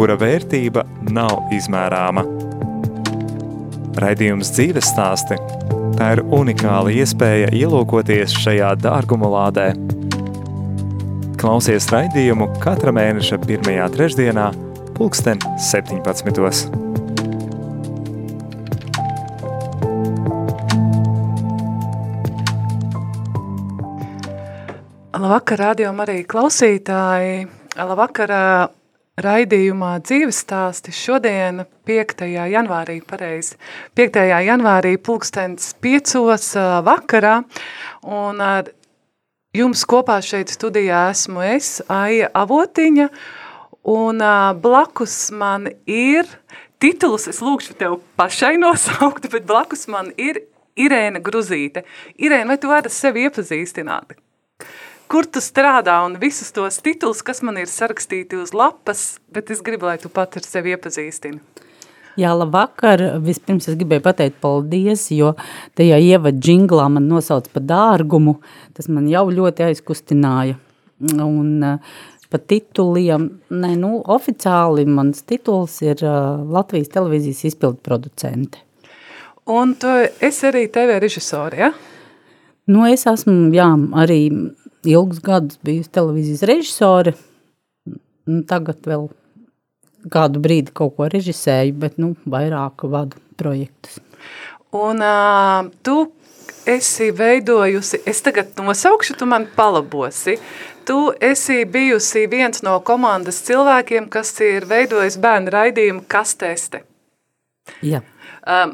kura vērtība nav izmērāma. Raidījums dzīves stāsti – tā ir unikāla iespēja ielūkoties šajā dārguma lādē. Klausies raidījumu katra mēneša pirmajā trešdienā, pulksten 17. Labvakar, radio arī klausītāji! Labvakar, raidījumā dzīves stāsti šodien 5. janvārī, pareizi, 5. janvārī pulkstens 5. vakarā, un ar jums kopā šeit studijā esmu es, Aija Avotiņa, un blakus man ir, titulus es lūkšu tev pašai nosaukt, bet blakus man ir Irēna Gruzīte. Irēna, vai tu vari sevi iepazīstināt? Kur tu strādā un visus tos titulus, kas man ir sarakstīti uz lapas, bet es gribu, lai tu pat ar sevi iepazīstini. Jā, labvakar. Vispirms es gribēju pateikt paldies, jo tajā ievad džinglā man nosauc par dārgumu. Tas man jau ļoti aizkustināja. Un uh, pa tituliem, ne, nu, oficiāli mans tituls ir uh, Latvijas televīzijas izpildu producente. Un tu esi arī TV režisori, ja? Nu, es esmu, jā, arī ilgus gadus bijusi televīzijas režisore. Nu, tagad vēl kādu brīdi kaut ko režisēju, bet nu, vairāk vadu projektus. Un uh, tu esi veidojusi, es tagad nosaukšu, tu man palabosi. Tu esi bijusi viens no komandas cilvēkiem, kas ir veidojis bērnu raidījumu Kasteste. Jā. Uh,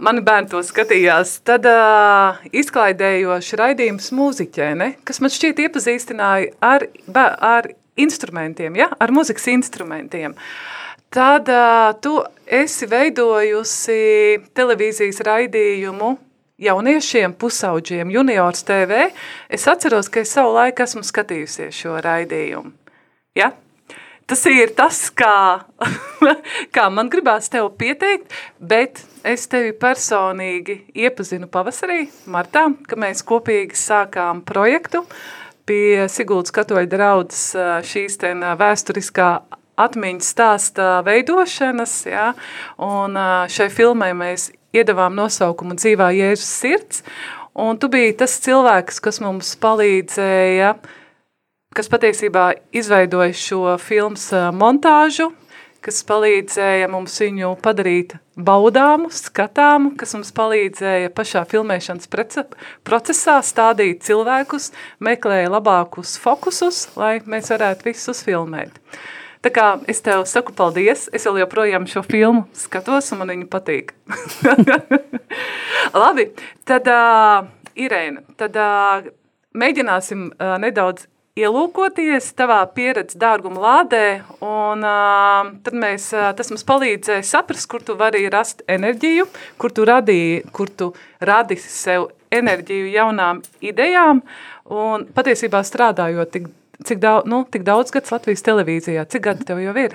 mani bērni to skatījās. Tad uh, izklaidējoši raidījums mūziķē, ne? kas man šķiet iepazīstināja ar, ar instrumentiem, ja? ar muzikas instrumentiem. Tad uh, tu esi veidojusi televīzijas raidījumu jauniešiem, pusauģiem, juniors TV. Es atceros, ka es savu laiku esmu skatījusies šo raidījumu. Ja? Tas ir tas, kā, kā man gribās tev pieteikt, bet es tevi personīgi iepazinu pavasarī, martā, kad mēs kopīgi sākām projektu pie Siguldas katoļa draudzes šīs ten vēsturiskā atmiņas stāsta veidošanas, ja, un šai filmai mēs iedavām nosaukumu dzīvā Jēzus sirds, un tu biji tas cilvēks, kas mums palīdzēja uh, kas patiesībā izveidoja šo filmas montāžu, kas palīdzēja mums viņu padarīt baudāmu, skatāmu, kas mums palīdzēja pašā filmēšanas procesā stādīt cilvēkus, meklēja labākus fokusus, lai mēs varētu visus uzfilmēt. Tā kā es tev saku paldies, es vēl joprojām šo filmu skatos un man viņu patīk. Labi, tad uh, Irēna, tad uh, mēģināsim uh, nedaudz ielūkoties tavā pieredzes dārguma lādē, un uh, tad mēs, uh, tas mums palīdzēja saprast, kur tu vari rast enerģiju, kur tu radīji, kur tu radi sev enerģiju jaunām idejām, un patiesībā strādājot tik, cik daudz, nu, tik daudz gads Latvijas televīzijā, cik gadi tev jau ir?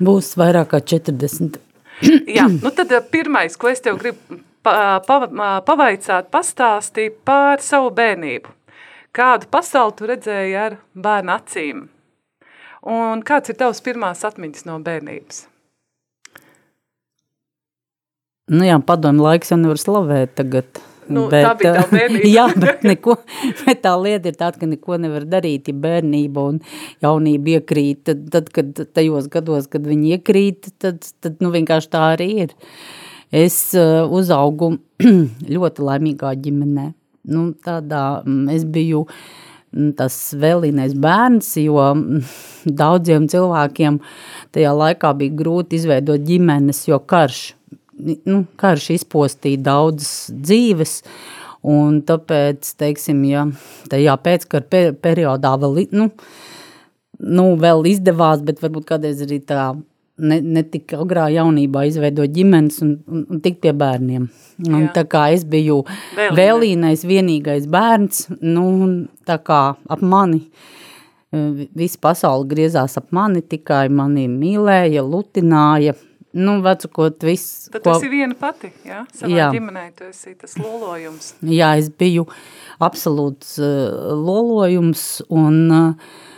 Būs vairāk kā 40. Jā, nu tad pirmais, ko es tev gribu pa, pa, pavaicāt, pastāstīt par savu bērnību. Kādu pasauli tu redzēji ar bērnu acīm? Un kāds ir tavs pirmās atmiņas no bērnības? Nu jā, padomu laiks jau nevar slavēt tagad. Nu, bet, tā bija tā bērnība. jā, bet, neko, bet tā lieta ir tāda, ka neko nevar darīt, ja bērnība un jaunība iekrīt. Tad, tad kad tajos gados, kad viņi iekrīt, tad, tad nu, vienkārši tā arī ir. Es uh, uzaugu ļoti laimīgā ģimenē nu, tādā, mm, es biju mm, tas vēlīnais bērns, jo mm, daudziem cilvēkiem tajā laikā bija grūti izveidot ģimenes, jo karš, nu, karš izpostīja daudzas dzīves, un tāpēc, teiksim, ja tajā pēckara per periodā vēl, nu, nu, vēl izdevās, bet varbūt kādreiz arī tā ne, ne tik agrā jaunībā izveidot ģimenes un, un, un tikt pie bērniem. Un Jā. tā kā es biju Vēlīnais. vēlīnais, vienīgais bērns, nu, un tā kā ap mani, eh, visa pasaule griezās ap mani, tikai mani mīlēja, lutināja, nu, vecukot viss, Tad tu esi viena pati, jā? Savā Jā. ģimenē tu esi tas lolojums. Jā, es biju absolūts uh, lolojums un, uh,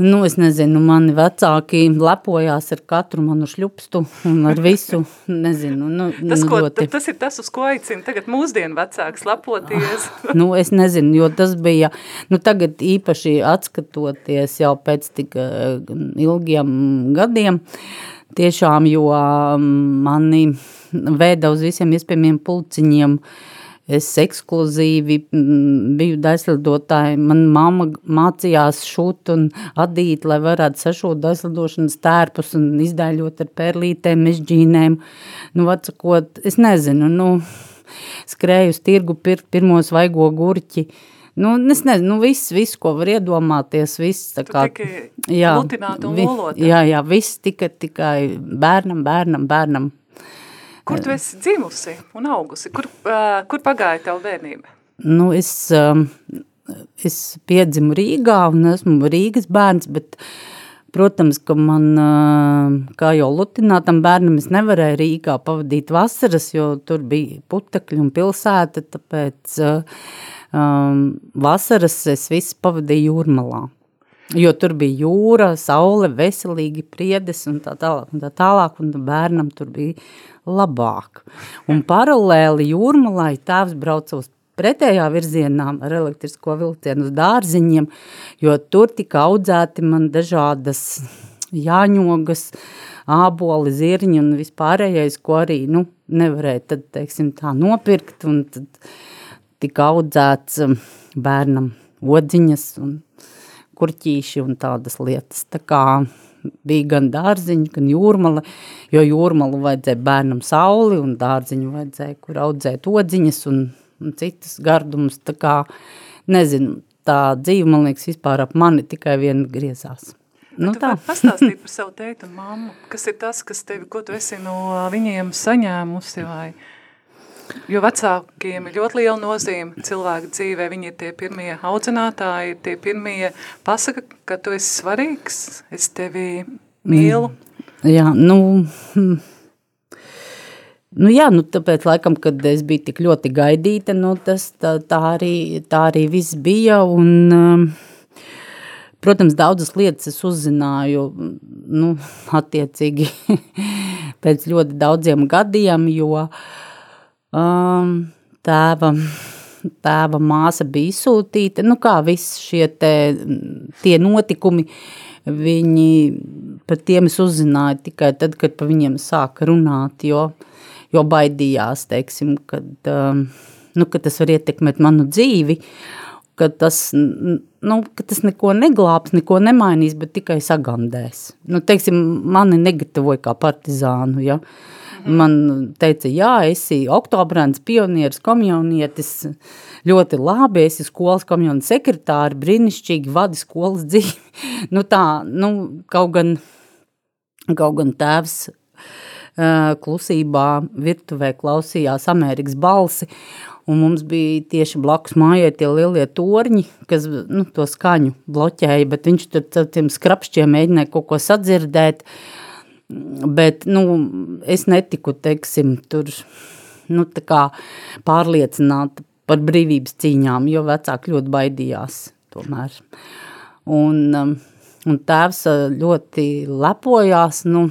nu, es nezinu, mani vecāki lepojās ar katru manu šļupstu un ar visu, nezinu, nu, Tas, nu, ko, ļoti. tas ir tas, uz ko aicina tagad mūsdienu vecāks lepoties. Nu, es nezinu, jo tas bija, nu, tagad īpaši atskatoties jau pēc tik uh, ilgiem gadiem, tiešām, jo um, mani vēda uz visiem iespējamiem pulciņiem, es ekskluzīvi mm, biju daislidotāji, man mamma mācījās šūt un adīt, lai varētu sašūt daislidošanas tērpus un izdēļot ar pērlītēm, mežģīnēm, nu, vecakot, es nezinu, nu, skrēju uz tirgu pirkt pirmo svaigo gurķi. Nu, es nezinu, nu, viss, viss, ko var iedomāties, viss tā kā... un vi-. Jā, jā, viss tika tikai bērnam, bērnam, bērnam. Kur tu esi dzimusi un augusi? Kur, uh, kur pagāja tavu bērnību? Nu, es, um, es piedzimu Rīgā un esmu Rīgas bērns, bet, protams, ka man, uh, kā jau lutinātam bērnam, es nevarēju Rīgā pavadīt vasaras, jo tur bija putekļi un pilsēta, tāpēc uh, um, vasaras es visu pavadīju jūrmalā. Jo tur bija jūra, saule, veselīgi priedes un tā tālāk, un tā tālāk, un bērnam tur bija labāk. Un paralēli jūrmalai tēvs brauca uz pretējā virzienā ar elektrisko vilcienu uz dārziņiem, jo tur tika audzēti man dažādas jāņogas, āboli, zirņi un vispārējais, ko arī, nu, nevarēja tad, teiksim, tā nopirkt, un tad tika audzēts um, bērnam odziņas un kurķīši un tādas lietas. Tā kā bija gan dārziņi, gan jūrmala, jo jūrmalu vajadzēja bērnam sauli un dārziņu vajadzēja, kur audzēt odziņas un, un citas gardumus. Tā kā, nezinu, tā dzīve, man liekas, vispār ap mani tikai vien griezās. Nu, tā. pastāstīt par savu teitu un mammu. Kas ir tas, kas tevi, ko tu esi no viņiem saņēmusi vai... Jo vecākiem ir ļoti liela nozīme cilvēku dzīvē. Viņi ir tie pirmie audzinātāji, tie pirmie pasaka, ka tu esi svarīgs, es tevi mīlu. Jā, nu, hmm. nu jā, nu tāpēc laikam, kad es biju tik ļoti gaidīta, nu tas tā, tā, arī, tā arī viss bija un, um, protams, daudzas lietas es uzzināju, nu, attiecīgi pēc ļoti daudziem gadiem, jo um, tēva, tēva māsa bija izsūtīta, nu kā viss šie te, tie notikumi, viņi par tiem es uzzināju tikai tad, kad pa viņiem sāka runāt, jo, jo baidījās, teiksim, kad, um, nu, ka tas var ietekmēt manu dzīvi, ka tas, nu, ka tas neko neglābs, neko nemainīs, bet tikai sagandēs. Nu, teiksim, mani negatavoja kā partizānu, ja. Man teica, jā, esi oktobrāns, pionieris, komjaunietis, ļoti labi, esi skolas komjaunietis sekretāri, brīnišķīgi vadi skolas dzīvi. nu tā, nu, kaut gan, kaut gan tēvs uh, klusībā virtuvē klausījās Amerikas balsi, un mums bija tieši blakus mājai tie lielie torņi, kas nu, to skaņu bloķēja, bet viņš tur tiem skrapšķiem mēģināja kaut ko sadzirdēt, bet, nu, es netiku, teiksim, tur, nu, pārliecināta par brīvības cīņām, jo vecāki ļoti baidījās tomēr. Un, um, un tēvs uh, ļoti lepojās, nu,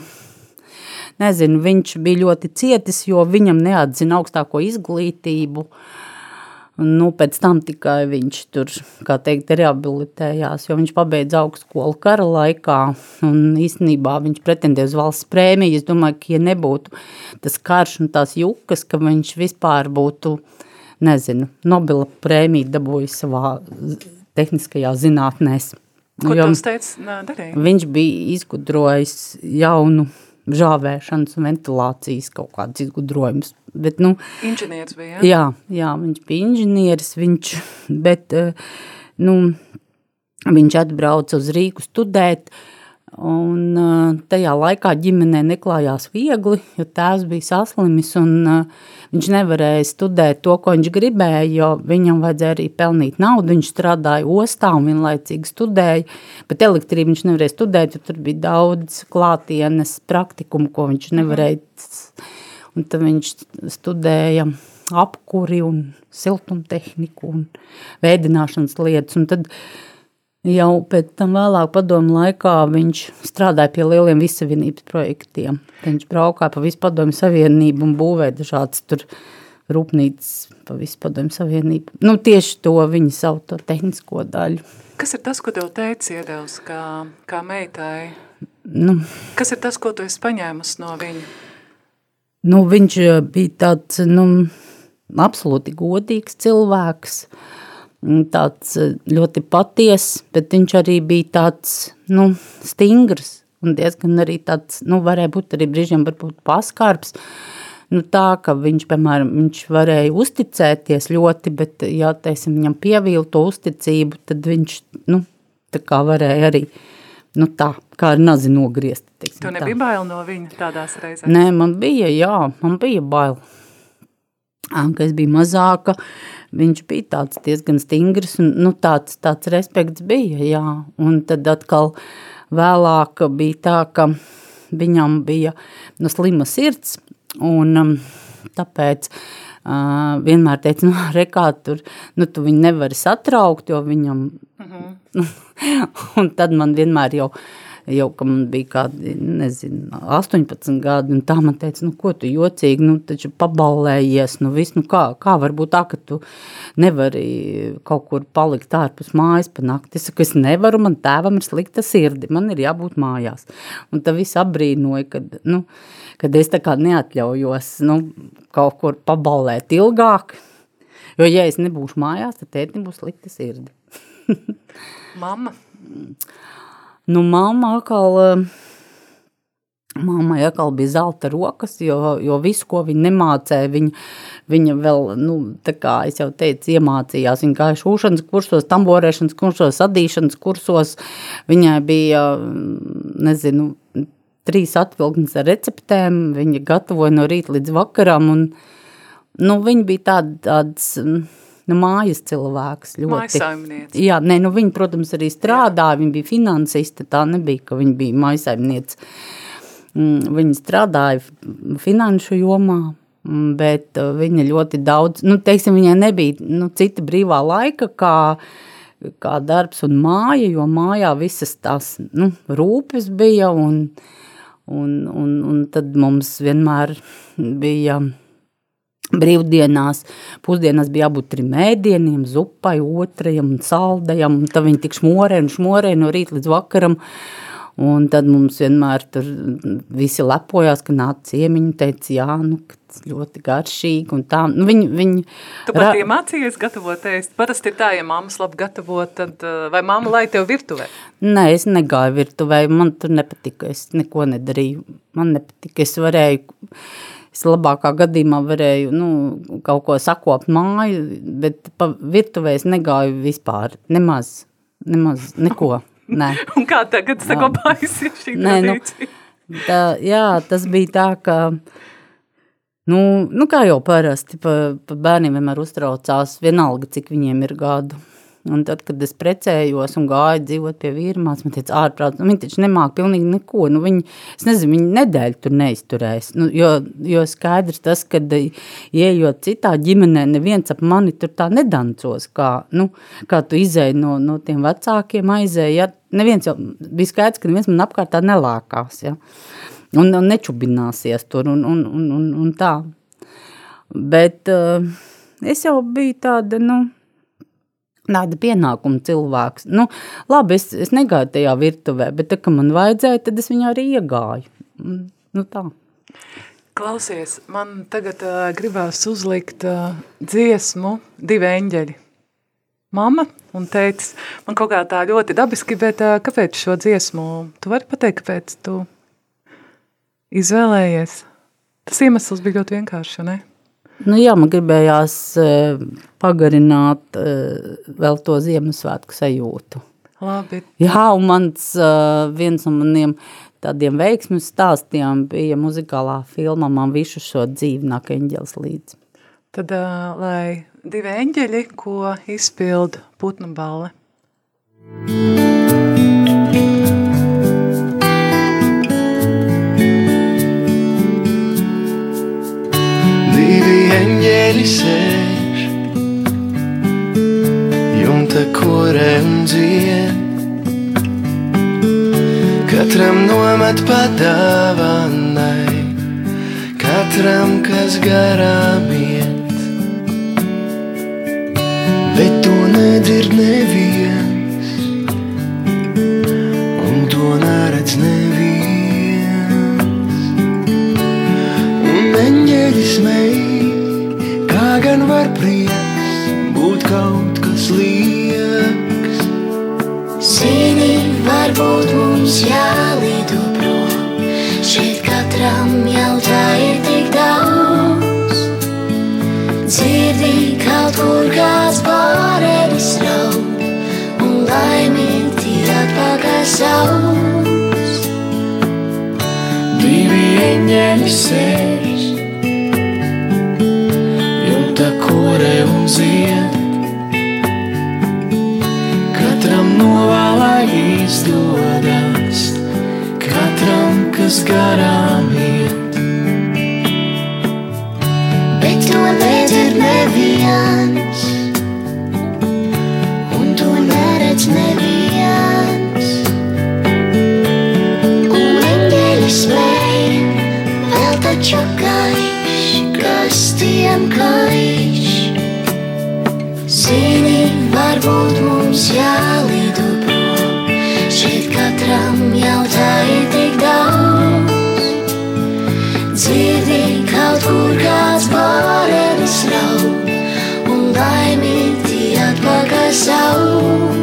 nezinu, viņš bija ļoti cietis, jo viņam neatzina augstāko izglītību. Nu, pēc tam tikai viņš tur, kā teikt, rehabilitējās, jo viņš pabeidza augstskolu kara laikā, un īstenībā viņš pretendēja uz valsts prēmiju. Es domāju, ka, ja nebūtu tas karš un tās jukas, ka viņš vispār būtu, nezinu, Nobela prēmiju dabūjis savā tehniskajā zinātnēs. Ko Jo- tu teici, nā? Viņš bija izgudrojis jaunu žāvēšanas un ventilācijas kaut kādus izgudrojumus. Bet, nu, Inženieris bija, jā? jā, jā, viņš bija inženieris, viņš, bet, eh, nu, viņš atbrauca uz Rīgu studēt, Un uh, tajā laikā ģimenē neklājās viegli, jo tēvs bija saslimis un uh, viņš nevarēja studēt to, ko viņš gribēja, jo viņam vajadzēja arī pelnīt naudu. Viņš strādāja ostā un vienlaicīgi studēja, bet elektrību viņš nevarēja studēt, jo tur bija daudz klātienes praktikumu, ko viņš nevarēja. Un tad viņš studēja apkuri un siltumtehniku un vēdināšanas lietas. Un tad, uh, Jau pēc tam vēlāk padomu laikā viņš strādāja pie lieliem visavienības projektiem. Viņš braukāja pa visu padomu savienību un būvēja dažādas tur rūpnīcas pa visu padomu savienību. Nu, tieši to viņa savu to tehnisko daļu. Kas ir tas, ko tev teica iedevs kā, kā meitai? Nu, Kas ir tas, ko tu esi paņēmusi no viņa? nu, viņš eh, bija tāds nu, absolūti godīgs cilvēks. un Tāds eh, ļoti patiess, bet viņš arī bija tāds nu, stingrs un diezgan arī tāds, nu, varēja būt arī brīžiem varbūt paskarbs. Nu, tā, ka viņš, piemēram, viņš varēja uzticēties ļoti, bet, ja, teiksim, viņam pievīla to uzticību, tad viņš, nu, tā kā varēja arī, nu, tā, kā ar nazi nogriezt, teiksim Tu tā. nebija bail no viņa tādās reizēs? Nē, man bija, jā, man bija bail. Ā, Kad es biju mazāka, viņš bija tāds diezgan stingrs, un nu, tāds, tāds respekts bija, jā. Un tad atkal vēlāk bija tā, ka viņam bija nu, slima sirds, un um, tāpēc uh, vienmēr teica, nu, rekā, tur, nu, tu viņu nevari satraukt, jo viņam, un tad man vienmēr jau, jau, ka man bija kādi, nezinu, 18 gadi, un tā man teica, nu, ko tu jocīgi, nu, taču paballējies, nu, viss, nu, kā, kā var būt tā, ka tu nevari kaut kur palikt ārpus mājas pa nakti. Es saku, es nevaru, man tēvam ir slikta sirdi, man ir jābūt mājās. Un tā viss apbrīnoja, kad, nu, kad es tā kā neatļaujos, nu, kaut kur paballēt ilgāk, jo, ja es nebūšu mājās, tad tētim būs slikta sirdi. Mamma? Nu, mamma atkal, eh, mammai atkal bija zelta rokas, jo, jo visu, ko viņa nemācēja, viņa, viņa vēl, nu, tā kā jau teicu, iemācījās. Viņa gāja šūšanas kursos, tamborēšanas kursos, adīšanas kursos. Viņai bija, mm, nezinu, trīs atvilknes ar receptēm, viņa gatavoja no rīta līdz vakaram, un, nu, viņa bija tāda, tāds, mm, nu, mājas cilvēks ļoti. Mājsaimniece. Jā, nē, nu viņa, protams, arī strādāja, viņa bija finansiste, tā nebija, ka viņa bija maisaimniece. Mm, Viņa strādāja finanšu jomā, mm, bet uh, viņa ļoti daudz, nu, teiksim, viņai nebija nu, cita brīvā laika, kā, kā darbs un māja, jo mājā visas tās nu, rūpes bija, un, un, un, un tad mums vienmēr bija brīvdienās, pusdienās bija jābūt trim ēdieniem, zupai, otrajam saldajam, tad viņi tik šmorē un šmorē no rīta līdz vakaram, un tad mums vienmēr tur visi lepojās, ka nāca ciemiņi, teica, jā, nu, ļoti garšīgi un tā, nu, viņi, viņi Tu pat iemācījies gatavot ēst. Parasti ir tā, ja mammas labi gatavo, tad uh, vai mamma lai tev virtuvē? Nē, es negāju virtuvē, man tur nepatika, es neko nedarīju, man nepatika, es varēju, es labākā gadījumā varēju, nu, kaut ko sakopt māju, bet pa virtuvē es negāju vispār, nemaz, nemaz, neko, nē. Un kā tagad saglabājusies šī Nē, nu, tradīcija? tā, jā, tas bija tā, ka, nu, nu kā jau parasti, pa, pa bērniem vienmēr uztraucās, vienalga, cik viņiem ir gadu. Un tad, kad es precējos un gāju dzīvot pie vīrmās, man teica, ārprāt, nu, viņi taču nemāk pilnīgi neko, nu, viņi, es nezinu, viņi nedēļu tur neizturēs, nu, jo, jo skaidrs tas, kad ieejot citā ģimenē, neviens ap mani tur tā nedancos, kā, nu, kā tu izēji no, no tiem vecākiem aizēji, ja, neviens jau bija skaidrs, ka neviens man apkārt tā nelākās, ja, un, un nečubināsies tur un, un, un, un, un tā. Bet uh, es jau biju tāda, nu, tāda pienākuma cilvēks. Nu, labi, es, es negāju tajā virtuvē, bet tā, ka man vajadzēja, tad es viņu arī iegāju. Mm, Nu tā. Klausies, man tagad uh, gribās uzlikt uh, dziesmu divi eņģeļi. Mama un tētis, man kaut kā tā ļoti dabiski, bet uh, kāpēc šo dziesmu? Tu vari pateikt, kāpēc tu izvēlējies? Tas iemesls bija ļoti vienkārši, ne? Nu, jā, man gribējās eh, pagarināt eh, vēl to Ziemassvētku sajūtu. Labi. Jā, un mans uh, viens no maniem tādiem veiksmes stāstiem bija muzikālā filmā Man visu šo dzīvi nāk eņģels līdzi. Tad, lai divi eņģeļi, ko izpild putnu balle. Divi eņģeļi sēž. Jumta un dzied Katram nomet padāvanai Katram, kas garām iet kaut kur kāds pārēdis raud, un laimīgi atpakaļ sauc.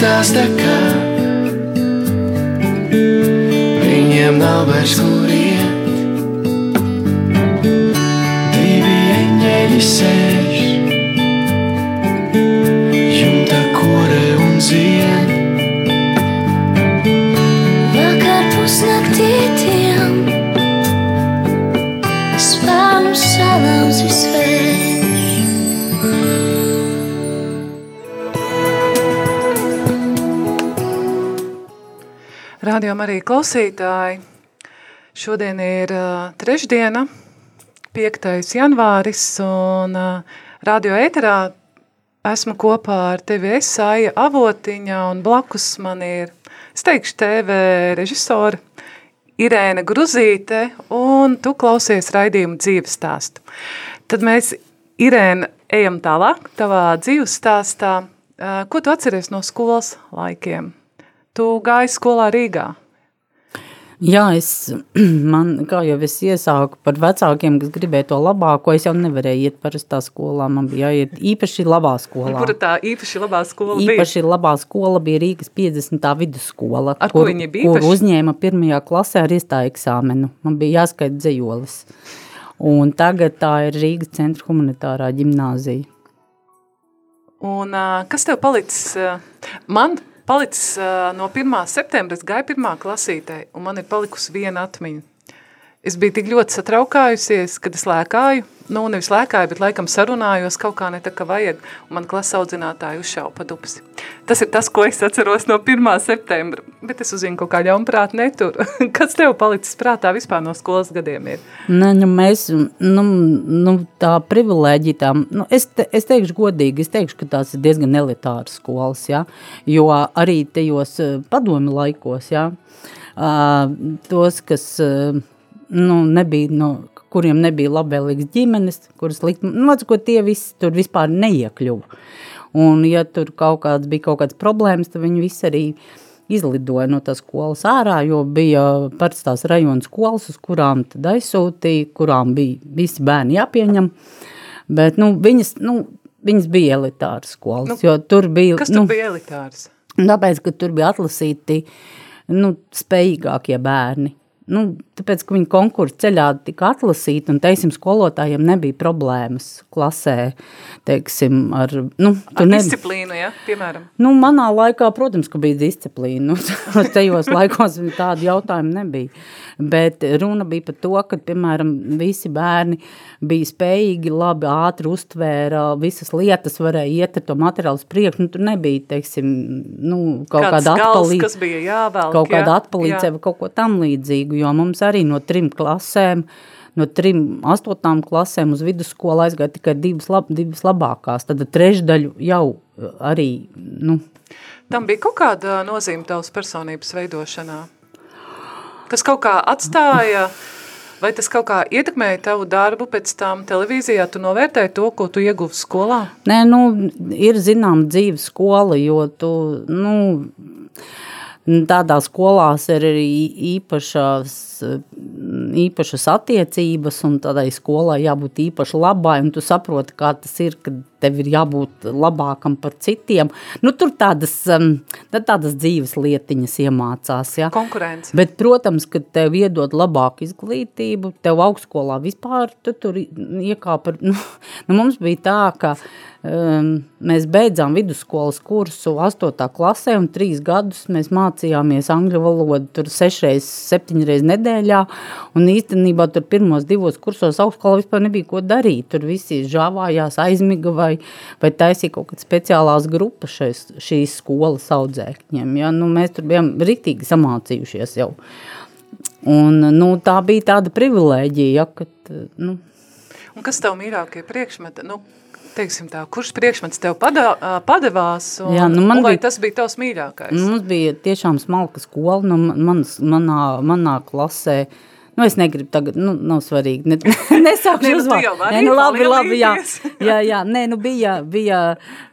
Tev nestāsta, ka viņiem nav vairs kur Radio arī klausītāji. Šodien ir uh, trešdiena, 5. janvāris, un uh, radio ēterā esmu kopā ar tevi Esāja Avotiņa, un blakus man ir, es teikšu, TV režisora Irēna Gruzīte, un tu klausies raidījumu dzīves stāstu. Tad mēs, Irēna, ejam tālāk tavā dzīves stāstā. Uh, ko tu atceries no skolas laikiem? Tu gāji skolā Rīgā. Jā, es, man, kā jau es iesāku par vecākiem, kas gribēja to labāko, es jau nevarēju iet parastā skolā, man bija jāiet īpaši labā skolā. Kura tā īpaši labā skola bija? Īpaši labā skola bija Rīgas 50. vidusskola, Ar kur īpaši? uzņēma pirmajā klasē ar iestāju eksāmenu. Man bija jāskaita dzējolis. Un tagad tā ir Rīgas centra humanitārā ģimnāzija. Un kas tev palicis? Man palicis uh, no 1. septembra, es gāju pirmā klasītē, un man ir palikusi viena atmiņa. Es biju tik ļoti satraukājusies, kad es lēkāju nu, nevis lēkāju, bet laikam sarunājos kaut kā ne tā, ka vajag, un man klasa audzinātāji uzšauja pa dupsi. Tas ir tas, ko es atceros no 1. septembra, bet es uzzinu kaut kā ļaunprāt netur. Kas tev palicis prātā vispār no skolas gadiem ir? Ne, nu, mēs, nu, nu, tā privilēģija, tā, nu, es, te, es teikšu godīgi, es teikšu, ka tās ir diezgan elitāras skolas, ja? jo arī tajos eh, padomi laikos, ja? uh, tos, kas uh, nu, nebija, nu, kuriem nebija labvēlīgas ģimenes, kuras likt, nu, ko tie visi tur vispār neiekļuva. Un ja tur kaut kāds bija kaut kāds problēmas, tad viņi visi arī izlidoja no tās skolas ārā, jo bija parasti tās rajona skolas, uz kurām tad aizsūtīja, kurām bija visi bērni jāpieņem, bet, nu, viņas, nu, viņas bija elitāras skolas, Nu, jo tur bija... Kas tur nu, bija elitārs? Tāpēc, ka tur bija atlasīti nu, spējīgākie bērni. Nu, tāpēc, ka viņi konkursu ceļā tika atlasīti, un, teiksim, skolotājiem nebija problēmas klasē, teiksim, ar, nu, Ar nebija. disciplīnu, ja, piemēram. Nu, manā laikā, protams, bija disciplīna. Nu, tajos laikos tādu jautājumu nebija. Bet runa bija par to, ka, piemēram, visi bērni bija spējīgi, labi, ātri uztvēra visas lietas, varēja iet ar to materiālu priekšu. Nu, tur nebija, teiksim, nu, kaut Kāds kāda atpalīdzība kas bija jāvelk, kaut kāda jā, atpalīdzība jā. vai kaut ko tam līdzīgu, jo mums arī no trim klasēm, no trim astotām klasēm uz vidusskolu aizgāja tikai divas, lab, divas labākās, tad trešdaļu jau arī, nu, Tam bija kaut kāda nozīme tavas personības veidošanā, kas kaut kā atstāja, vai tas kaut kā ietekmēja tavu darbu pēc tam televīzijā, tu novērtēji to, ko tu ieguvi skolā? Nē, nu, ir zinām dzīves skola, jo tu, nu, tādās skolās ir arī īpašas, īpašas attiecības, un tādai skolai jābūt īpaši labai, tu saproti, kā tas ir, kad tev ir jābūt labākam par citiem. Nu, tur tādas, um, tādas dzīves lietiņas iemācās, ja. Konkurence. Bet, protams, kad tev iedod labāku izglītību, tev augstskolā vispār tu tur iekāpa. Nu, nu mums bija tā, ka um, mēs beidzām vidusskolas kursu 8. klasē un trīs gadus mēs mācījāmies angļu valodu tur sešreiz, septiņreiz nedēļā. Un īstenībā tur pirmos divos kursos augstskolā vispār nebija ko darīt. Tur visi žāvājās, aizmiga vai, vai taisīja kaut kādas speciālās grupas šais, šīs skolas audzēkņiem. Ja? Nu, mēs tur bijām riktīgi samācījušies jau. Un, nu, tā bija tāda privilēģija, ja, kad, nu, Un kas tev mīļākie priekšmeti? Nu, teiksim tā, kurš priekšmets tev pada, ā, padevās? Un, Jā, nu, man un vai bija- tas bija tavs mīļākais? Mums bija tiešām smalka skola, nu, manas, manā, manā klasē. Nu, es negribu tagad, nu, nav svarīgi. Ne, nu, tu uzvārdu. Nē, nu, labi, labi, jā. jā, jā, nē, nu, bija, bija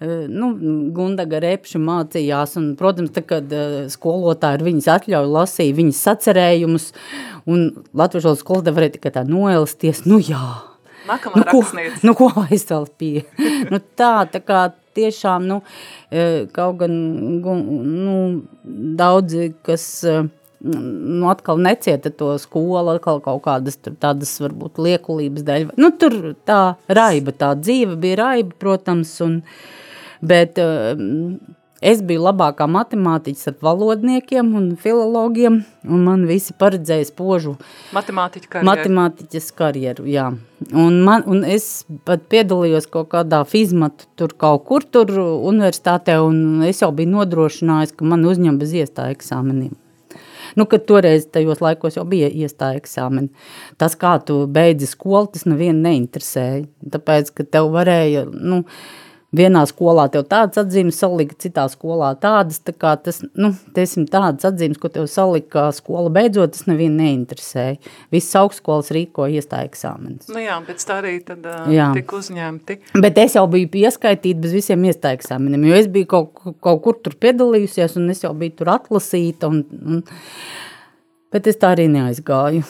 nu, Gundaga repši mācījās, un, protams, tā, kad skolotāji ar viņas atļauju lasīja viņas sacerējumus, un latviešu skolotāji varēja tikai tā noelsties, nu, jā. Nākamā Nu, rakstniece. nu, ko vēl pie? nu, tā, tā kā tiešām, nu, eh, kaut gan, nu, daudzi, kas, eh, nu, atkal necieta to skolu, atkal kaut kādas tur tādas, varbūt, liekulības dēļ. Nu, tur tā raiba, tā dzīve bija raiba, protams, un, bet eh, es biju labākā matemātiķis ar valodniekiem un filologiem, un man visi paredzēja spožu Matemātiķa karjeru. matemātiķas karjeru, jā. Un, man, un es pat piedalījos kaut kādā fizmatu tur kaut kur tur universitātē, un es jau biju nodrošinājis, ka man uzņem bez iestāja eksāmeniem. Nu, kad toreiz tajos laikos jau bija iestāja eksāmeni. Tas, kā tu beidzi skolu, tas nevienu neinteresēja. Tāpēc, ka tev varēja, nu, vienā skolā tev tādas atzīmes salika, citā skolā tādas, tā kā tas, nu, teiksim, tādas atzīmes, ko tev salika skola beidzot, tas nevienu neinteresēja. Visas augstskolas rīko iestāja eksāmenis. Nu jā, pēc tā arī tad uh, Jā. tika uzņemti. Bet es jau biju pieskaitīta bez visiem iestāja eksāmeniem, jo es biju kaut, kaut kur tur piedalījusies, un es jau biju tur atlasīta, un, un, bet es tā arī neaizgāju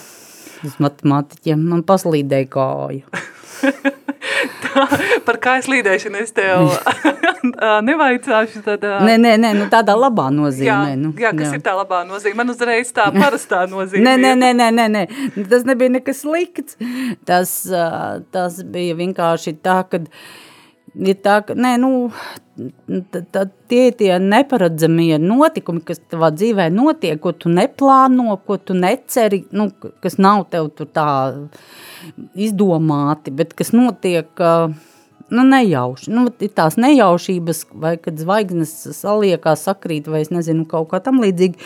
uz matemātiķiem. Man paslīdēja kāju. Kājas līdēšanu es tev ā, nevaicāšu. Tad, ā, Nē, nē, nē, nu tādā labā nozīmē. jā, nu, jā, kas ir tā labā nozīme? Man uzreiz tā parastā nozīme. Nē, nē, nē, nē, nē, nē, tas nebija nekas slikts. Tas, ā, tas bija vienkārši tā, ka ir tā, ka, nē, nu, t- t- tie ir tie neparedzamie notikumi, kas tavā dzīvē notiek, ko tu neplāno, ko tu neceri, nu, kas nav tev tur tā izdomāti, bet kas notiek, ā, nu, nejauši. Nu, ir tās nejaušības, vai kad zvaigznes saliekās, sakrīt, vai es nezinu, kaut kā tam līdzīgi,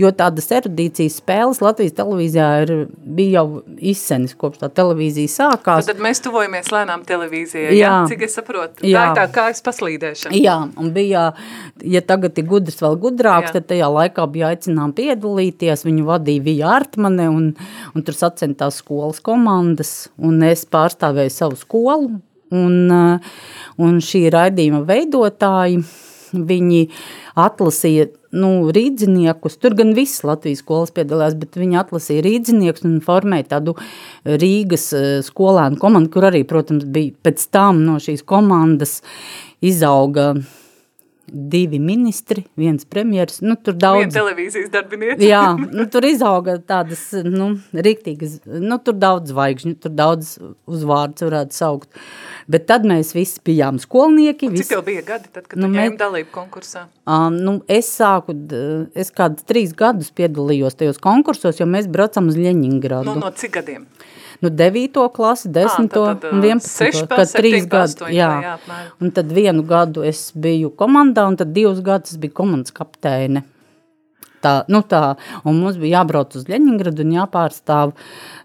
jo tādas erudīcijas spēles Latvijas televīzijā ir, bija jau izsenis, kopš tā televīzija sākās. Tad mēs tuvojamies lēnām televīzijai, jā. Jā. cik es saprotu. Jā. Tā ir tā kājas paslīdēšana. Jā, un bija, ja tagad ir gudrs vēl gudrāks, Jā. tad tajā laikā bija aicinām piedalīties, viņu vadīja Vija Artmane, un, un tur sacentās skolas komandas, un es pārstāvēju savu skolu, un, uh, un šī raidījuma veidotāji, viņi atlasīja nu, rīdziniekus, tur gan visas Latvijas skolas piedalījās, bet viņi atlasīja rīdziniekus un formēja tādu Rīgas eh, skolēnu komandu, kur arī, protams, bija pēc tam no šīs komandas izauga divi ministri, viens premjeras, nu tur daudz. televīzijas darbiniece. Jā, nu, tur izauga tādas, nu, riktīgas, nu, tur daudz zvaigžņu, tur daudz uzvārds varētu saukt. Bet tad mēs visi bijām skolnieki. Cik Visi, tev bija gadi, tad, kad Nu, tu mē- ņēmi dalību konkursā? um, nu, es sāku, es kādus trīs gadus piedalījos tajos konkursos, jo mēs braucam uz Ļeņingradu. Nu, no cik gadiem? Nu 9. klasi, 10. tad, un 11. 16, kad trīs 17, gadu. 18, Jā. jā. Un tad vienu gadu es biju komandā, un tad divus gadus biju komandas kapteine. Tā, nu tā, un mums bija jābrauc uz Ļeņingradu un jāpārstāv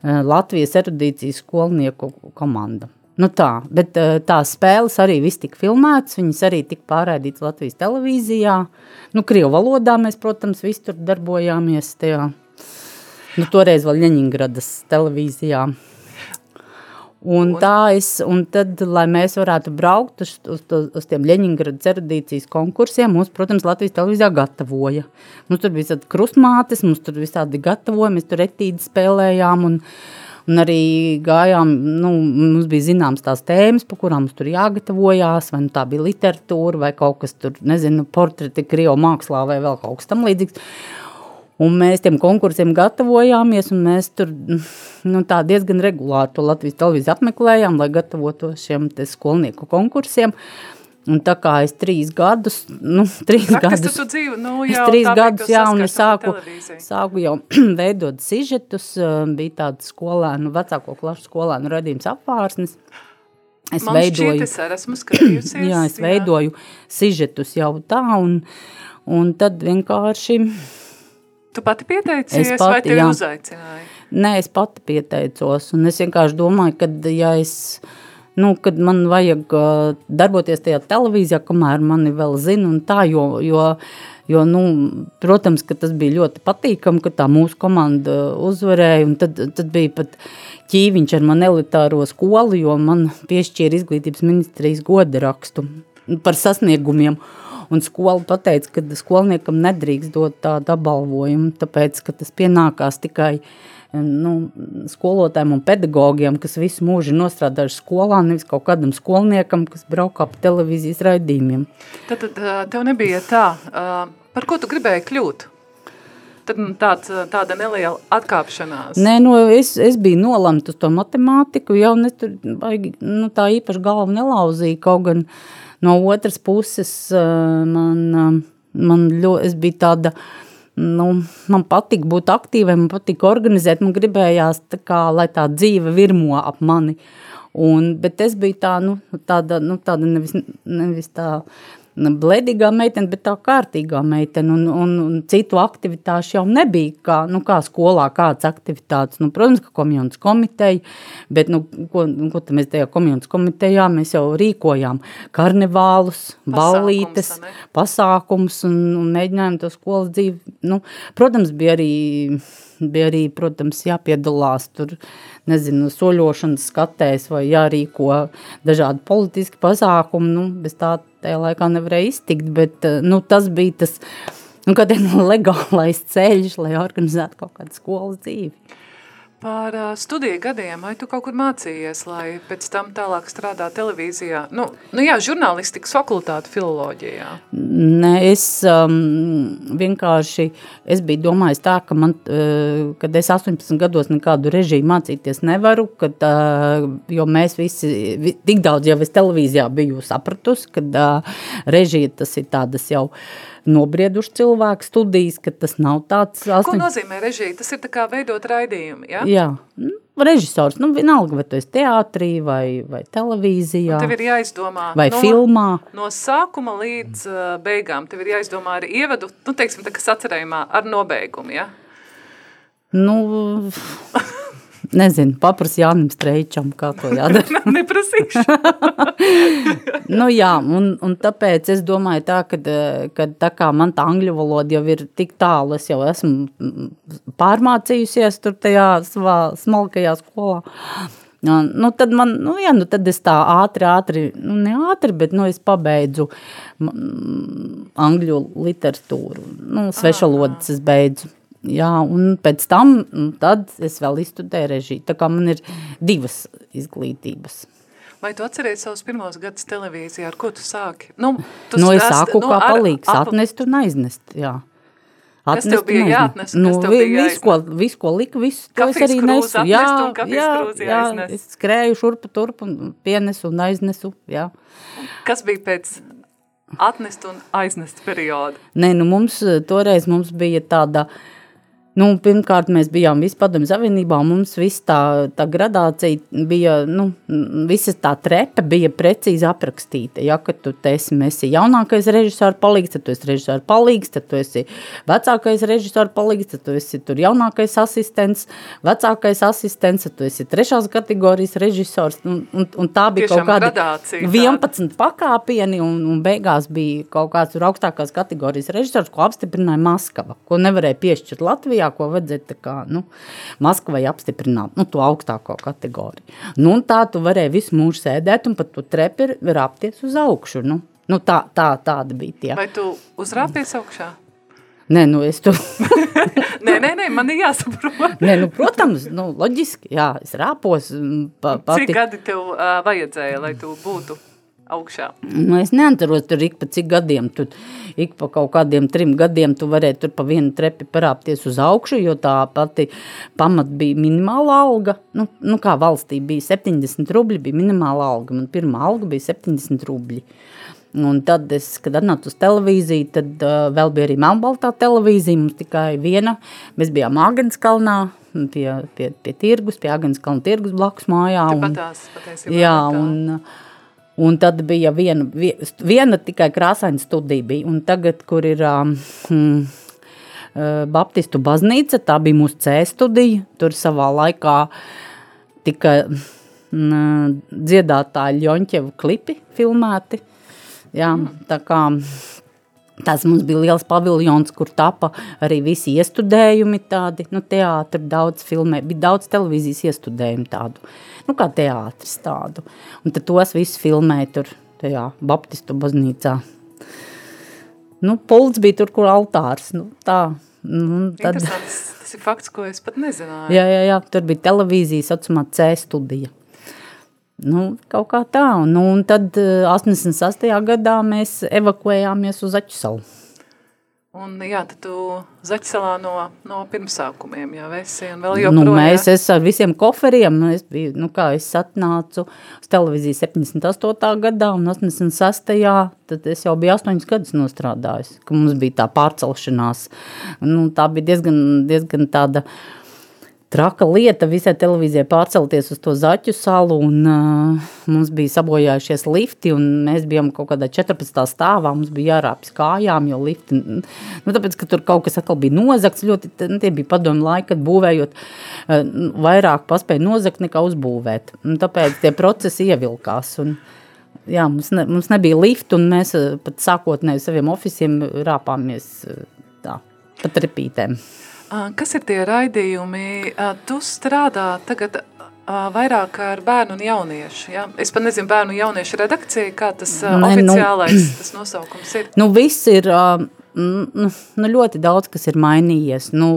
Latvijas erudīcijas skolnieku komanda. Nu tā, bet tās spēles arī viss tika filmētas, viņas arī tika pārraidītas Latvijas televīzijā. Nu, Krievu valodā mēs, protams, visi tur darbojāmies tajā. Nu, toreiz vēl Ļeņingradas televīzijā. Un, tā es, un tad, lai mēs varētu braukt uz, uz, uz, tiem Leņņģeradas erudīcijas konkursiem, mums, protams, Latvijas televīzijā gatavoja. Mums tur bija tādi krustmātes, mums tur visādi gatavoja, mēs tur etīdi spēlējām un, un arī gājām, nu, mums bija zināms tās tēmas, pa kurām mums tur jāgatavojās, vai nu tā bija literatūra, vai kaut kas tur, nezinu, portreti Krievu mākslā vai vēl kaut kas tam līdzīgs. Un mēs tiem konkursiem gatavojāmies, un mēs tur nu, tā diezgan regulāri to Latvijas televīziju apmeklējām, lai gatavotos šiem skolnieku konkursiem. Un tā kā es trīs gadus, nu, trīs tu gadus, tu dzīvo? Nu, es jau trīs tā bija, gadus, jā, un es sāku, sāku jau veidot sižetus, eh, bija tāds skolēnu, vecāko klašu skolēnu radījums apvārsnes. Es Man veidoju. šķiet, es esmu skatījusies. Jā, es veidoju sižetus jau tā, un, un tad vienkārši, Tu pati pieteicies, Es vai pati, tevi jā. uzaicināja? nē, es pati pieteicos, un es vienkārši domāju, ka, ja es, nu, kad man vajag uh, darboties tajā televīzijā, kamēr mani vēl zina, un tā, jo, jo, jo nu, protams, ka tas bija ļoti patīkami, ka tā mūsu komanda uzvarēja, un tad, tad bija pat ķīviņš ar man elitāro skolu, jo man piešķīra izglītības ministrijas goda rakstu par sasniegumiem, Un skola pateica, ka skolniekam nedrīkst dot tādu apbalvojumu, tāpēc, ka tas pienākās tikai nu, skolotājiem un pedagogiem, kas visu mūžu nostrādājuši skolā, nevis kaut kādam skolniekam, kas braukā pa televīzijas raidījumiem. Tad, tad ā, tev nebija tā, ā, par ko tu gribēji kļūt? Tad nu, tāds, tāda neliela atkāpšanās. Nē, nu, es, es biju nolemta uz to matemātiku, jau ne, tur, baigi, nu, tā īpaši galvu nelauzīja, kaut gan no otras puses uh, man, uh, man ļoti, es biju tāda, nu, man patīk būt aktīvai, man patīk organizēt, man gribējās tā kā, lai tā dzīve virmo ap mani. Un, bet es biju tā, nu, tāda, nu, tāda nevis, nevis tā bledīgā meitene, bet tā kārtīgā meitene, un, un, un citu aktivitāšu jau nebija, kā, nu, kā skolā kāds aktivitātes, nu, protams, ka komjunas komiteja, bet, nu, ko, nu, ko mēs tajā komjunas komitejā, mēs jau rīkojām karnevālus, ballītes, pasākums un, un mēģinājām to skolas dzīvi, nu, protams, bija arī, bija arī, protams, jāpiedalās tur, nezinu, soļošanas skatēs vai jārīko dažādi politiski pasākumi, nu, bez tā tajā laikā nevarēja iztikt, bet, eh, nu, tas bija tas, nu, kā teikt, legālais ceļš, lai organizētu kaut kādu skolas dzīvi. Par uh, studiju gadiem, vai tu kaut kur mācījies, lai pēc tam tālāk strādā televīzijā? Nu, nu jā, žurnālistikas fakultāte filoloģijā. Nē, es um, vienkārši, es biju domājis tā, ka man, uh, kad es 18 gados nekādu režiju mācīties nevaru, kad, uh, jo mēs visi, vi, tik daudz jau es televīzijā biju sapratusi, kad uh, režija tas ir tādas jau nobrieduši cilvēku studijas, ka tas nav tāds... Ko 8... nozīmē režija? Tas ir tā kā veidot raidījumi, ja? Jā, nu, režisors, nu vienalga, vai tu esi teātrī vai, vai televīzijā, Tev ir jāizdomā vai no, filmā. no sākuma līdz uh, beigām. Tev ir jāizdomā arī ievadu, nu, teiksim, tā kā sacerējumā ar nobeigumu, ja? Nu, nezinu, papras Jānim Streičam, kā to jādara. Neprasīšu. nu jā, un, un tāpēc es domāju tā, ka, ka tā kā man tā angļu valoda jau ir tik tālu, es jau esmu mm, pārmācījusies tur tajā savā smalkajā skolā. Nu, nu, tad man, nu, jā, nu, tad es tā ātri, ātri, nu, ne ātri, bet, nu, es pabeidzu mm, angļu literatūru, nu, svešalodas es beidzu. Jā, un pēc tam, mm, tad es vēl izstudēju režiju, tā kā man ir divas izglītības. Vai tu atceries savus pirmos gadus televīzijā, ar ko tu sāki? Nu, tu Nu, es sāku kā ar- palīgs, ap- atnest un aiznest, jā. Kas tev Atnest bija jāatnes Nu, tev vi- bija visu, ko, visu, ko lika, visu, to es Kafijas arī krūzi nesu. atnest Jā, jā, jā, aiznest. es skrēju šurpu turpu un pienesu un aiznesu, jā. Kas bija pēc atnest un aiznest perioda? Nē, nu mums toreiz mums bija tāda, nu, pirmkārt mēs bijām padomju savienībā, mums viss tā, tā gradācija bija, nu, visa tā trepe bija precīzi aprakstīta. Ja, tu esi, esi jaunākais režisora palīgs, tad tu esi režisora palīgs, tad tu esi vecākais režisora palīgs, tad tu esi tur jaunākais asistents, vecākais asistents, tad tu esi trešās kategorijas režisors, un, un, un tā bija Tiešām kaut kāda gradācija tāda. 11 pakāpieni, un, un beigās bija kaut kāds augstākās kategorijas režisors, ko apstiprināja Maskava, ko nevarēja piešķirt Latvijā, ko vajadzēja kā, nu, Maskavai apstiprināt, nu, to augstāko kategoriju. Nu, tā tu varēji visu mūžu sēdēt un pat tu trepi rāpties uz augšu, nu. Nu, tā, tā, tāda bija tie. Vai tu uzrāpies augšā? Nē, nu, es tu... Nē, nē, nē, man ir jāsaprot. Nē, nu, protams, nu, loģiski, jā, es rāpos. mm, Pa, Cik gadi tev uh, vajadzēja, lai tu būtu augšā? Nu, es neatceros, tur ik pa cik gadiem, tur ik pa kaut kādiem trim gadiem tu varēji tur pa vienu trepi parāpties uz augšu, jo tā pati pamat bija minimāla alga. Nu, nu kā valstī bija 70 rubļi, bija minimāla alga. Man pirmā alga bija 70 rubļi. Un tad, es, kad atnācu uz televīziju, tad uh, vēl bija arī melnbaltā televīzija. Mums tikai viena. Mēs bijām Agenskalnā, pie, pie, pie tirgus, pie Agenskalna tirgus blakus mājā. un- Tāpatās, patiesībā. Jā, tā. un, un tad bija viena, vie- viena tikai krāsaina studija bija, un tagad, kur ir um, hmm, uh, Baptistu baznīca, tā bija mūsu C studija, tur savā laikā tika mm, dziedātāji Ļonķevu klipi filmēti, jā, tā kā Tas mums bija liels paviljons, kur tapa arī visi iestudējumi tādi, nu, teātri daudz filmē, bija daudz televīzijas iestudējumu tādu, nu, kā teātris tādu. Un tad tos visus filmēja tur, tajā Baptistu baznīcā. Nu, pults bija tur, kur altārs, nu, tā. Nu, tad. Tas ir fakts, ko es pat nezināju. jā, jā, jā, tur bija televīzija, saucamā C studija. Nu, kaut kā tā, un, nu, un tad eh, 86. gadā mēs evakuējāmies uz Aķu salu. Un jā, tad tu Zaķisalā no, no pirmsākumiem jau esi un vēl Nu, joprojām. mēs es ar visiem koferiem, es biju, nu kā es atnācu uz televīziju 78. gadā un 86. tad es jau biju 8 gadus nostrādājis, ka mums bija tā pārcelšanās. Nu, tā bija diezgan, diezgan tāda traka lieta visai televīzijai pārcelties uz to zaķu salu un uh, mums bija sabojājušies lifti un mēs bijām kaut kādā 14. stāvā, mums bija jārāpjas kājām, jo lifti, nu tāpēc, ka tur kaut kas atkal bija nozakts, ļoti, nu, tie bija padomu laika, kad būvējot uh, vairāk paspēja nozakt nekā uzbūvēt. Un tāpēc tie procesi ievilkās un jā, mums, ne, mums nebija liftu un mēs uh, pat sākotnēji saviem ofisiem rāpāmies uh, tā, pa trepītēm. Kas ir tie raidījumi? Tu strādā tagad vairāk ar bērnu un jauniešu. Ja? Es pat nezinu, bērnu un jauniešu redakcija, kā tas Nē, nu- oficiālais tas nosaukums ir. Nu, viss ir, Nu, nu ļoti daudz kas ir mainījies. Nu,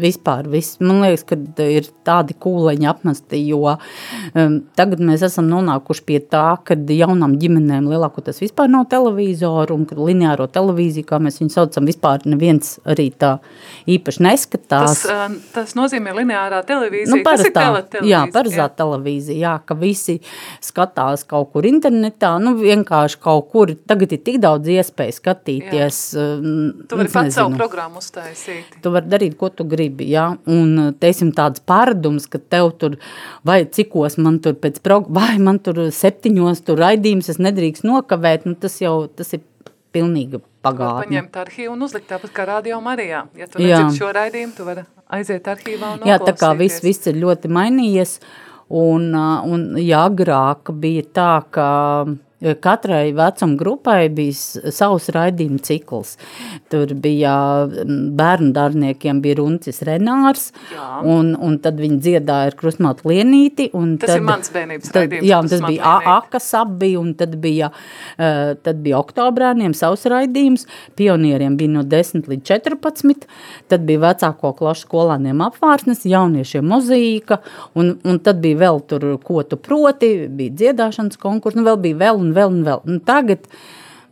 vispār, viss, man liekas, ka ir tādi kūleņi apmesti, jo um, tagad mēs esam nonākuši pie tā, ka jaunām ģimenēm lielākoties vispār nav televizoru un ka lineāro televīziju, kā mēs viņu saucam, vispār neviens arī tā īpaši neskatās. Tas, ā, tas nozīmē lineārā televīzija. Nu, tas ir parastā, teletelevīzija. jā, parastā televīzija, jā, ka visi skatās kaut kur internetā, nu vienkārši kaut kur, tagad ir tik daudz iespēju skatīties. um, Tu vari pats savu programmu uztaisīt. Tu vari darīt, ko tu gribi, jā, un teiksim tāds pārdums, ka tev tur, vai cikos man tur pēc prog, vai man tur septiņos tur raidījums, es nedrīkst nokavēt, nu tas jau, tas ir pilnīgi Var pagātni. paņemt arhīvu un uzlikt tāpat kā radio Marijā. Ja tu nedzirdi šo raidījumu, tu vari aiziet arhīvā un Jā, tā kā viss, viss ir ļoti mainījies, un, ā, un jā, agrāk bija tā, ka katrai vecuma grupai bija savs raidījuma cikls. Tur bija m, bērnu dārniekiem bija Runcis Renārs, Jā. un, un tad viņi dziedāja ar Krusmātu Lienīti. Tas tad, ir mans bērnības tad, raidījums, Jā, tas bija. Akas abi, un tad bija, uh, tad bija oktobrēniem savs raidījums, pionieriem bija no 10 līdz 14, tad bija vecāko klašu skolāniem apvārsnes, jauniešiem mozīka, un, un tad bija vēl tur, ko tu proti, bija dziedāšanas konkurss, nu vēl bija vēl un vēl un vēl. Un tagad,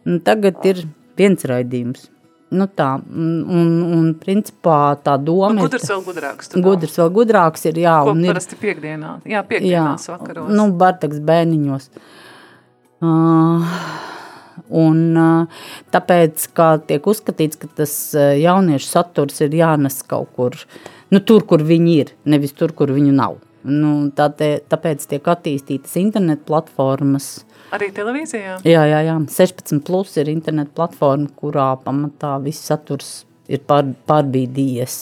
un tagad ir viens raidījums. Nu tā, un, un, un principā tā doma Un ir... gudrs vēl gudrāks. Gudrs vēl gudrāks ir, jā. Ko un ir, parasti piekdienā. Jā, piekdienās vakaros. nu, Bartaks bēniņos. Uh, un uh, tāpēc, kā tiek uzskatīts, ka tas uh, jauniešu saturs ir jānes kaut kur, nu, tur, kur viņi ir, nevis tur, kur viņu nav. Nu, tā te, tāpēc tiek attīstītas internet platformas. Arī televīzijā? Jā, jā, jā. 16 plus ir internet platforma, kurā pamatā viss saturs ir pār, pārbīdījies.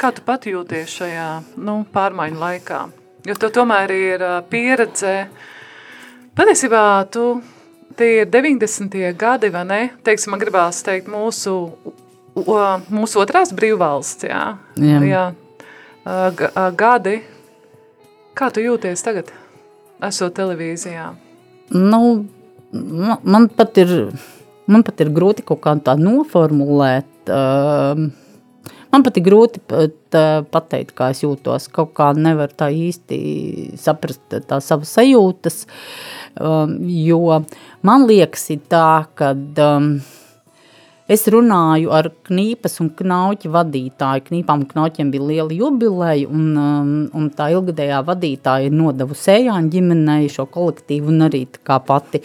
Kā tu pat jūties šajā nu, pārmaiņu laikā? Jo tu tomēr ir pieredze. Patiesībā tu, tie ir 90. gadi, vai ne? Teiksim, man gribās teikt mūsu, mūsu otrās brīvvalsts, jā. Jā. jā. Ā, Gadi. Kā tu jūties tagad, esot televīzijā? Nu, ma- man pat ir, man pat ir grūti kaut kā tā noformulēt. Um, man pat ir grūti pat, uh, pateikt, kā es jūtos. Kaut kā nevar tā īsti saprast tā savas sajūtas, um, jo man liekas ir tā, ka um, Es runāju ar knīpas un knauķa vadītāju. Knīpām un knauķiem bija liela jubileja, un, um, un tā ilgadējā vadītāja ir nodevusi Sējāņu ģimenei šo kolektīvu un arī kā pati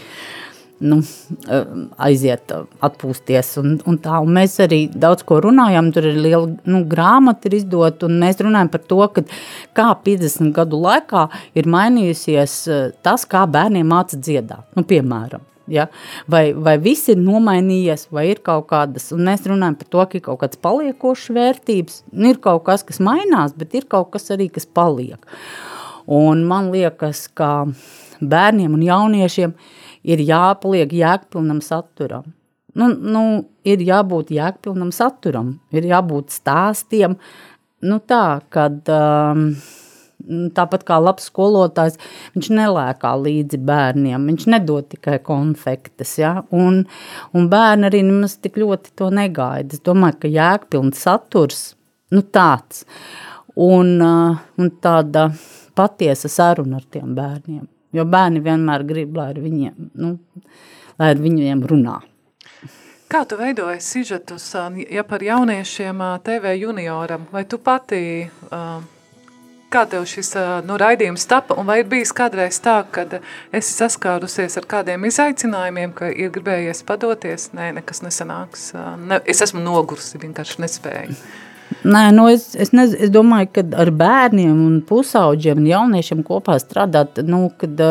nu, um, aiziet uh, atpūsties. Un, un tā, un mēs arī daudz ko runājām, tur ir liela nu, grāmata ir izdota, un mēs runājam par to, ka kā 50 gadu laikā ir mainījusies uh, tas, kā bērniem māca dziedāt. Nu, piemēram. Ja? Vai, vai viss ir nomainījies, vai ir kaut kādas, un mēs runājam par to, ka ir kaut kādas paliekošas vērtības, un ir kaut kas, kas mainās, bet ir kaut kas arī, kas paliek. Un man liekas, ka bērniem un jauniešiem ir jāpaliek jēgpilnam saturam. Nu, nu, ir jābūt jēgpilnam saturam, ir jābūt stāstiem, nu tā, kad... Um, Tāpat kā labs skolotājs, viņš nelēkā līdzi bērniem. Viņš nedod tikai konfektes. Ja? Un, un bērni arī nemaz tik ļoti to negaida. Es domāju, ka jēgpilns saturs nu tāds un, uh, un tāda patiesa saruna ar tiem bērniem. Jo bērni vienmēr grib, lai ar viņiem, nu, lai ar viņiem runā. Kā tu veidoji sižetus, ā, ja par jauniešiem ā, TV junioram, vai tu pati, ā, kā tev šis nu, raidījums tapa, un vai ir bijis kādreiz tā, kad esi saskārusies ar kādiem izaicinājumiem, ka ir gribējies padoties? Nē, nekas nesanāks. Ne, es esmu nogurusi, vienkārši nespēju. Nē, nu es, es, nez, es domāju, ka ar bērniem un pusauģiem un jauniešiem kopā strādāt, nu, kad,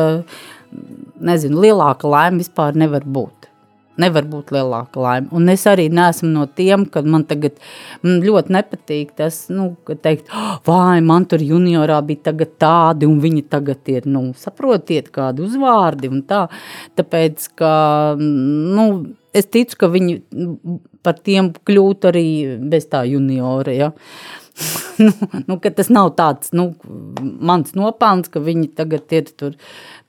nezinu, lielāka laime vispār nevar būt. Nevar būt lielāka laime. Un es arī neesmu no tiem, kad man tagad man ļoti nepatīk tas, nu, ka teikt, vai man tur juniorā bija tagad tādi, un viņi tagad ir, nu, saprotiet, kādi uzvārdi un tā. Tāpēc, ka, nu, es ticu, ka viņi par tiem kļūt arī bez tā juniora, ja. nu, nu, tas nav tāds, nu, mans nopelns, ka viņi tagad ir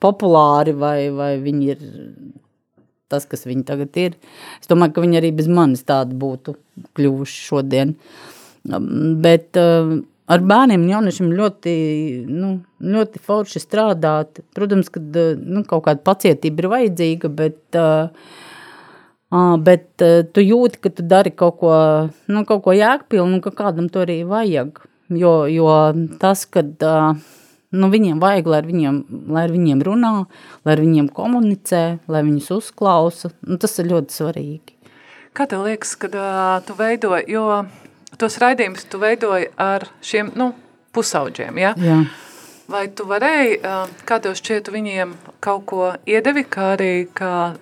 populāri vai, vai viņi ir tas, kas viņi tagad ir. Es domāju, ka viņi arī bez manis tādi būtu kļuvuši šodien. Um, Bet uh, ar bērniem un jauniešiem ļoti, nu, ļoti forši strādāt. Protams, ka uh, nu, kaut kāda pacietība ir vajadzīga, bet, uh, bet tu jūti, ka tu dari kaut ko, nu, kaut ko jēgpilnu ka kādam to arī vajag. Jo, jo tas, kad uh, nu, viņiem vajag, lai ar viņiem, lai ar viņiem runā, lai ar viņiem komunicē, lai viņus uzklausa, nu, tas ir ļoti svarīgi. Kā tev liekas, kad uh, tu veidoji, jo tos raidījumus tu veidoji ar šiem, nu, pusauģiem, ja? Jā. Vai tu varēji, kā tev šķiet, viņiem kaut ko iedevi, kā arī kā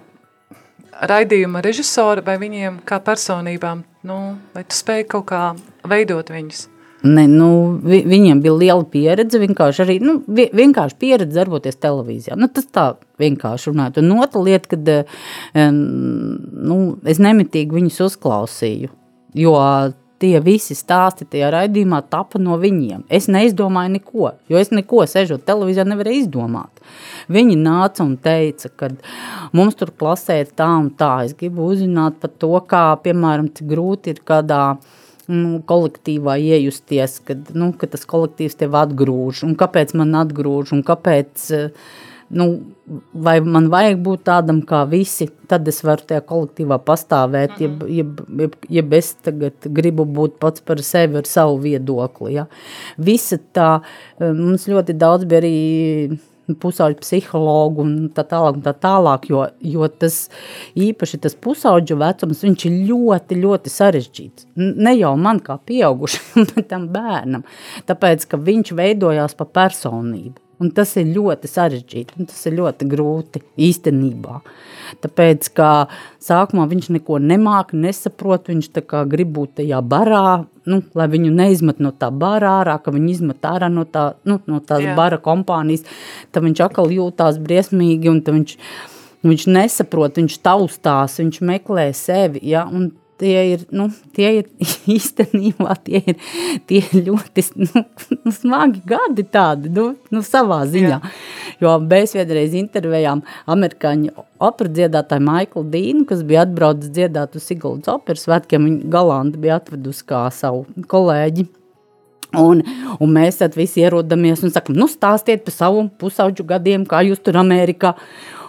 raidījuma režisora vai viņiem kā personībām, nu, vai tu spēji kaut kā veidot viņus? Ne, nu, vi, viņiem bija liela pieredze, vienkārši arī nu, vi, vienkārši pieredze darboties televīzijā. Nu, tas tā vienkārši runāt. Un otra lieta, kad um, nu, es nemitīgi viņus uzklausīju, jo tie visi stāsti tajā raidījumā tapa no viņiem. Es neizdomāju neko, jo es neko sežot televīzijā nevarēju izdomāt. Viņi nāca un teica, ka mums tur klasē tā un tā. Es gribu uzzināt par to, kā, piemēram, grūti ir kādā nu, kolektīvā iejusties, kad, nu, ka tas kolektīvs tev atgrūž, un kāpēc man atgrūž, un kāpēc, nu, vai man vajag būt tādam kā visi, tad es varu tajā kolektīvā pastāvēt, mm -hmm. jeb, jeb, jeb, jeb es tagad gribu būt pats par sevi ar savu viedokli, ja. Visa tā, mums ļoti daudz bija arī pusauģu psihologu un tā tālāk, un tā tālāk jo, jo tas īpaši tas pusauģu vecums, viņš ir ļoti, ļoti sarežģīts. Ne jau man kā pieaugušam, bet tam bērnam, tāpēc, ka viņš veidojās pa personību. Un tas ir ļoti sarežģīti, un tas ir ļoti grūti īstenībā. Tāpēc, kā sākumā viņš neko nemāca, nesaprot, viņš grib būt tajā barā, nu, lai viņu neizmet no tā bara ārā, ka viņu izmet ārā no, tā, nu, no tās Jā. bara kompānijas, tad viņš atkal jūtās briesmīgi, un viņš, viņš nesaprot, viņš taustās, viņš meklē sevi, ja, un tie ir, nu, tie ir īstenībā tie ir, tie ir ļoti nu, nu, smagi gadi tādi, nu, nu savā ziņā. Jā. Jo mēs vienreiz intervējām amerikāņu opera dziedātāju Maiklu Dīnu, kas bija atbraucis dziedāt uz Siguldas operas svētkiem, viņa galanti bija atvedusi kā savu kolēģi. Un, un mēs tad visi ierodamies un sakam, nu stāstiet par savu pusauģu gadiem, kā jūs tur Amerikā.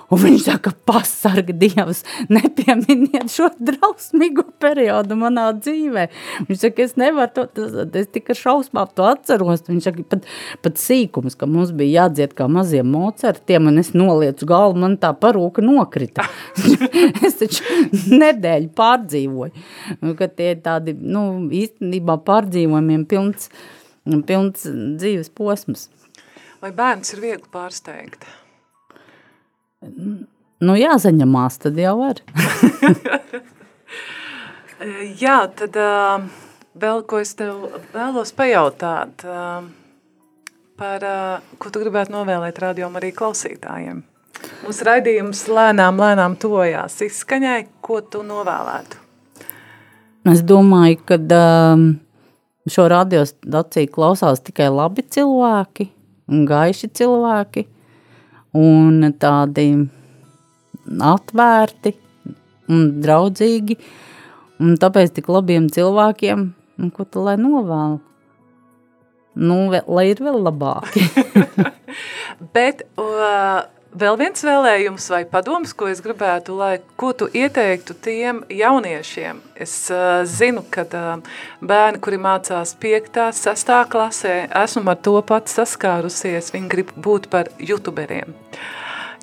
Un viņš saka, pasargi Dievs, nepieminiet šo drausmīgo periodu manā dzīvē. Viņš saka, es nevaru to, tas, es tikai šausmām to atceros. Viņš saka, pat, pat sīkums, ka mums bija jādzied kā maziem mocertiem, un es noliecu galvu, man tā parūka nokrita. es taču nedēļu pārdzīvoju, ka tie tādi, nu, īstenībā pārdzīvojumiem pilns, pilns dzīves posms. Vai bērns ir viegli pārsteigt? Nu, jāsaņemās, tad jau var. Jā, tad uh, vēl ko es tev vēlos pajautāt uh, par, uh, ko tu gribētu novēlēt rādījumam arī klausītājiem. Mūsu raidījums lēnām, lēnām tojās izskaņai, ko tu novēlētu? Es domāju, ka um, šo radiostaciju klausās tikai labi cilvēki un gaiši cilvēki un tādi atvērti un draudzīgi. Un tāpēc tik labiem cilvēkiem, nu, ko tu lai novēl? Nu, vēl, lai ir vēl labāki. Bet uh, vēl viens vēlējums vai padoms, ko es gribētu, lai, ko tu ieteiktu tiem jauniešiem? Es uh, zinu, ka uh, bērni, kuri mācās 5. 6. klasē, esmu ar to pats saskārusies, viņi grib būt par youtuberiem.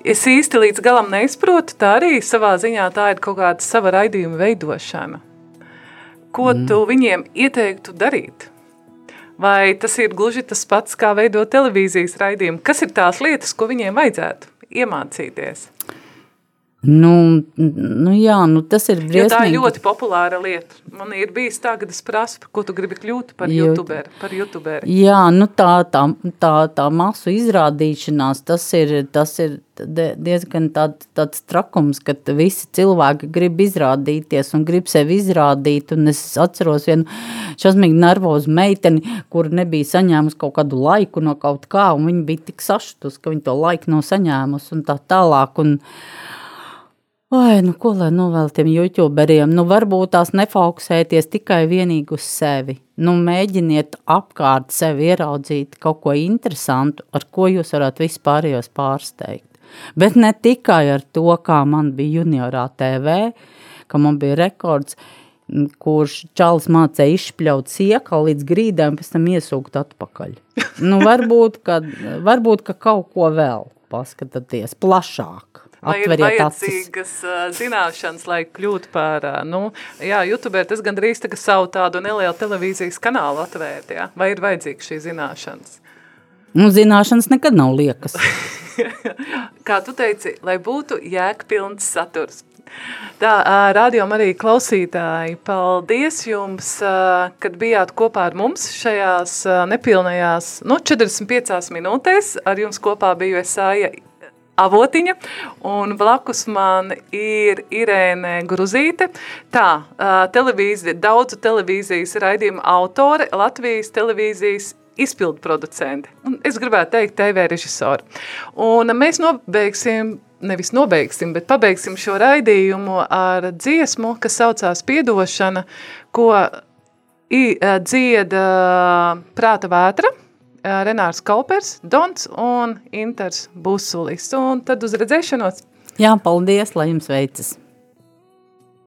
Es īsti līdz galam neizprotu, tā arī savā ziņā tā ir kaut kāda sava raidījuma veidošana. Ko mm. tu viņiem ieteiktu darīt? Vai tas ir gluži tas pats, kā veidot televīzijas raidījumu? Kas ir tās lietas, ko viņiem vajadzētu? Iemācīties? Nu, nu jā, nu tas ir briesmīgi. Jo tā ir ļoti populāra lieta. Man ir bijis tā, kad es prasu, ko tu gribi kļūt par jo, youtuberi, par youtuberi. Jā, nu tā, tā, tā, tā masu izrādīšanās, tas ir, tas ir diezgan tād, tāds trakums, ka visi cilvēki grib izrādīties un grib sevi izrādīt, un es atceros vienu šausmīgi nervozu meiteni, kur nebija saņēmusi kaut kādu laiku no kaut kā, un viņa bija tik sašutus, ka viņa to laiku nav saņēmusi un tā tālāk, un Oi, nu ko lai novēl tiem youtuberiem? Nu varbūt tās nefokusēties tikai vienīgi uz sevi. Nu mēģiniet apkārt sevi ieraudzīt kaut ko interesantu, ar ko jūs varat vispārējos pārsteigt. Bet ne tikai ar to, kā man bija juniorā TV, ka man bija rekords, kurš čalis mācīja izšpļaut siekā līdz grīdēm, pēc tam iesūkt atpakaļ. Nu varbūt, ka, varbūt, ka kaut ko vēl paskatāties plašāk. Vai ir vajadzīgas uh, zināšanas, lai kļūtu par, uh, nu, jā, youtuberi tas gandrīz tā, ka savu tādu nelielu televīzijas kanālu atvērt, jā? Vai ir vajadzīgas šī zināšanas? Nu, zināšanas nekad nav liekas. Kā tu teici, lai būtu jēgpilns saturs. Tā, ā, rādījām arī klausītāji, paldies jums, kad bijāt kopā ar mums šajās nepilnajās, nu, 45 minūtēs. Ar jums kopā biju Esāja Avotiņa, un blakus man ir Irēne Gruzīte. Tā, televīzija, daudzu televīzijas raidījumu autore, Latvijas televīzijas izpildu producenti. Un es gribētu teikt TV režisori. Un mēs nobeigsim, nevis nobeigsim, bet pabeigsim šo raidījumu ar dziesmu, kas saucās Piedošana, ko dzieda Prāta vētra, Renārs Kaupers, Dons un Inters Busulis. Un tad uz redzēšanos! Jā, paldies, lai jums veicas!